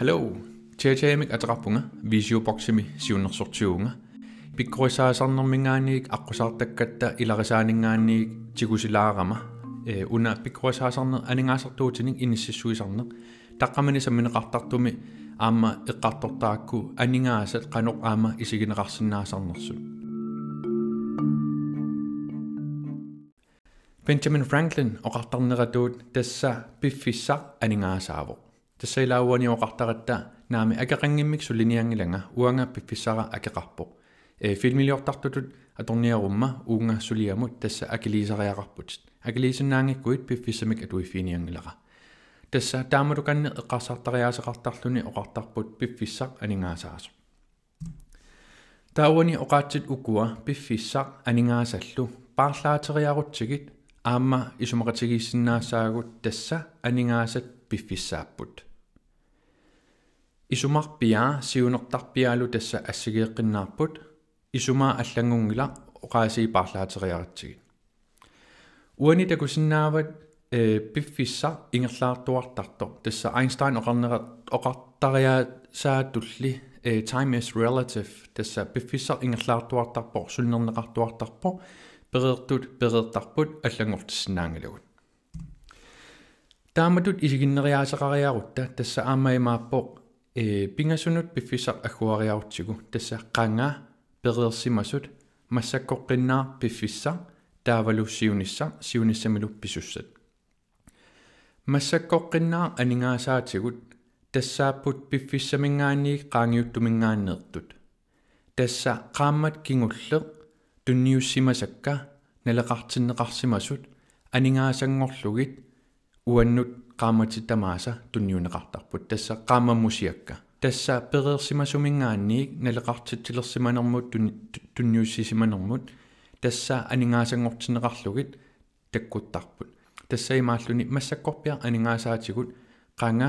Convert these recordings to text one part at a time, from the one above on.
Hallo. Tjejamik ataqarpunga visioboximi siunnersortiuunga. Pikkurisaasaarnermingaaniik аққусаартаккатта иларисаанингааниик тигусилаарама э уна pikkurisaasaarner анингаасартуутиник иниссиссуисарнеқ таққамани самминеқартартуми аама эққартортаакку анингаасат қаноқ аама исигинеқарсинаасарнерсут Benjamin Franklin оқартарнератуут тасса пиффиссақ анингаасаавоқ тассаилаауани оқартаратта наами акеқангиммик сулиниангиланга уанга пиффиссара акеқарпоқ э филмилиортартутут аторниарумма уунга сулиамут тасса акилисариақарпут акилисиннаангиккуит пиффиссамик атуиффиниангилара тасса таамалуканне эққарсартариаасеқартарлуни оқартарпут пиффиссақ анингаасаасо таауани оқаатсит укуа пиффиссақ анингаасаллу paarlaateriarutsigit аама исумақатигииссиннаассаагут тасса анингаасат пиффиссааппут исумарпиа сиунертарпиалу тасса ассигеэққиннаарпут исумаа аллангунгила оқаасии паарлаатериаратсигит уани такусиннаават э пиффисса ингерлаартуартарто тасса Einstein оқарнера оқартариа саатулли э time is relative. Тасса пиффисса ингерлаартуартарпо сулнернеқартуартарпо перертут перертарпут аллангортиссиннаангалагут тааматут исигиннериаасеқариарутта тасса аамаимааппоқ э пингасунут пиффисақ аггуариарутсигу тасса қанга перерсимасут массаккоққиннаа пиффисса таавалу сиунисса сиуниссамилу писуссат. Массаккоққиннаа анингаасаатигут тассааппут пиффиссамингаанниик qaangiuttумингааннеэртут тасса qaammat кингуллеқ тунниуссимасакка налеқартиннеқарсимасут анингаасангорлугит уаннут qaammatitamaasa tunniuneqartarput tassa qaamammusiakka tassa pereersimasumингаанниик налеқартитсилерсиманермут tunniussisimanermut тасса анингаасангортинеқарлугит таккуттарпут тассаимааллуни массаккорпиа анингаасаатигут qanga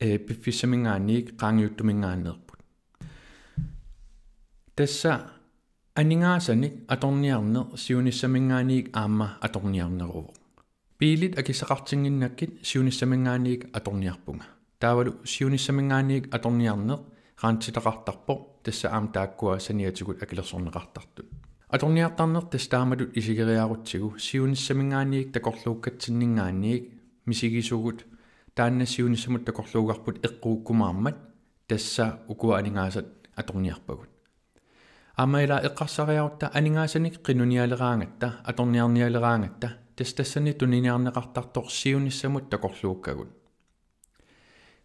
э пиффиссамингаанниик qaangiuttумингааннерпут тасса анингаасаник аторниарнер сиуниссамингаанниик аама аторниарнеруво пилит акисақартингиннаккит сиуниссамингаанниик аторниарпунга таавалу сиуниссамингаанниик аторниарнеқ раантитақартарпо тасса аам тааккуа саниатигут акилерсорнеқартартут. Аторниартарнер тастаамалут исигериарутсигу сиуниссамингаанниик такорлууккатсиннингаанниик мисигисугут. Таанна сиуниссамут такорлуугарпут эққууккумаармат тасса укуа анингаасат аторниарпагут амайла эққарсариарутта анингаасаник қинуниалераангатта аторниарниалераангатта тастассани туниниарнеқартартор сиуниссамут такорлууккагут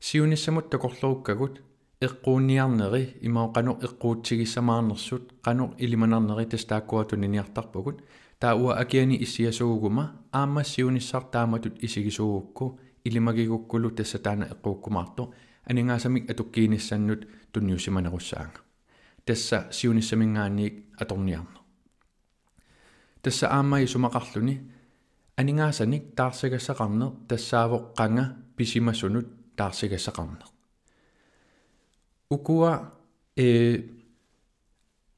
сиуниссамут такорлууккагут эққуунниарнери имаоқано эққуутсигиссамаарнерсут қано илиманарнери тастааккуатунниниартарпагут таауа акиани иссиасуугума аамассиунissar тааматут исигисуугукку илимагигуккулу тассатаана эққууккумаарто анингаасамик атуккииниссаннут тунниусиманеруссаанга тасса сиуниссамингаанниик аторниарнер тасса аамаи сумақарлуни анингаасаник таарсагассақарнер тассаавоққанга писимасунут таарсагассақарнер укуа э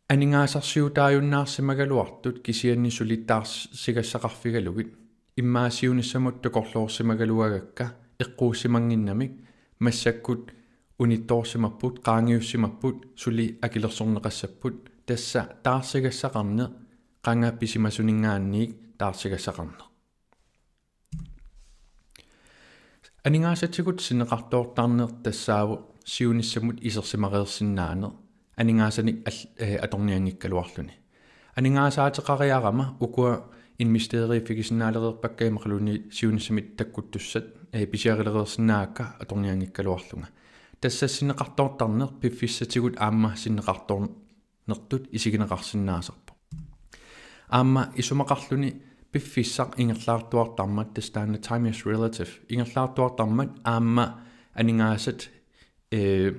анингаасарсиутааюннаарсимагалуартут кисианни сулиттаарс сигассақарфигалугит иммаасиунissамут токорлоорсимагалуагакка эққууссимангиннамик массаккут унитторсимаппут qaangiussimapput сули акилерсорнеқассаппут тасса таарсигассақарне qanga писимасунингаанниик таарсигассақарне анингаасатсигут синеқартоортаарнеэр тассааву сиуниссамут исерсимареерсиннаанер анингаасаник аторниангиккалуарлуни анингаасаатеқариарама укуа инмистерификисиннаалерерпаккаимақлуни сиуниссамит таккуттуссат э писиарилереерсинаакка аторниангиккалуарлунга тассассинеқартоортарнер пиффиссатигут аама синнеқарторнертут исигинеқарсинаасерпо аама исумақарлуни пиффиссақ ингерлаартуартармат тастаана time is relative. Ингерлаартуартармат аама анингаасат э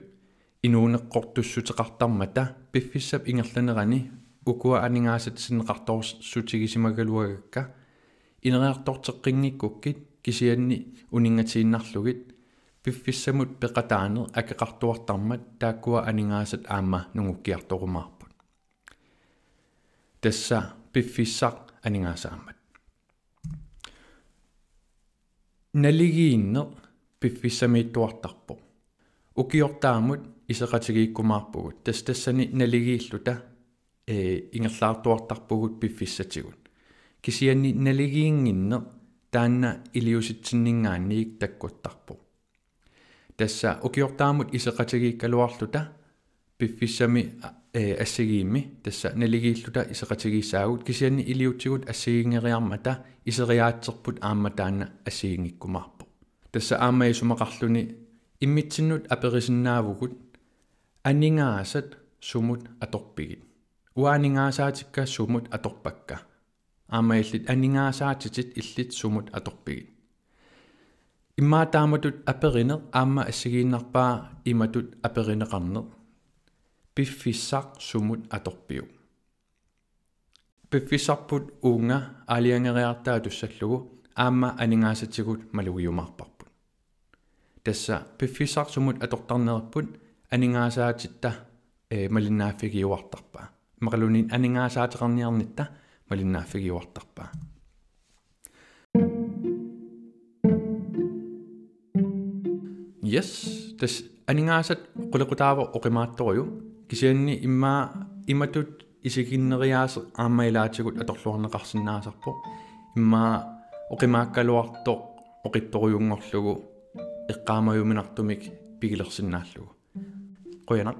инуунеққортуссутеқартармата пиффиссап ингерланерани укуа анингаасат синнеқарторсутигисимагалуагакка инериартортеққингиккуккит кисианни унингатииннарлугит пиффиссамут пеқатаанер акеқартуартармат тааккуа анингаасат аама нугуккиарторумаарпут тасса пиффиссақ анингаасаамат налигииннер пиффиссамииттуартарпо укиортаамут исеқатигииккумаарпугут тас тассани налигииллута э ингерлаартуартарпугут пиффиссатигут кисианни налигиингинне таанна илиуситсиннингаанниик таккуттарпу тасса укиортаамут исеқатигииккалуарлута пиффиссами э ассигиимми тасса налигииллута исеқатигиссаагут кисианни илиутсигут ассигингериармата исериаатсерпут аама таанна ассигингиккумаарпу тасса аамаи сумақарлуни иммитсиннут аперисиннаавугут анингаасат сумут аторпигит уаанигаасаатикка сумут аторпакка аамаиллит анингаасаатитит иллит сумут аторпигит иммаатааматут аперинеq аама ассигииннарпаа иматут аперинеqarneq пиффиссақ сумут аторпиу пиффисарпут уунга алиангериартаа туссаллугу аама анингаасатигут малугиумаарпарпут тасса пиффисақ сумут атортарнерпут анингаасаатитта э малиннааффигиуартарпаа мақалунин анингаасаатеқарниарнитта малиннааффигиуартарпаа yes тас анингаасат qulaqutaavo oqimaattoruyu кисианни иммаа иматут исигиннериаасе аамаилаатигут аторлуарнеқарсинаасарпо иммаа оқимааккалуарто оқитторуюнгорлугу эққаамаюминартумик пигилерсинааллугу қуянақ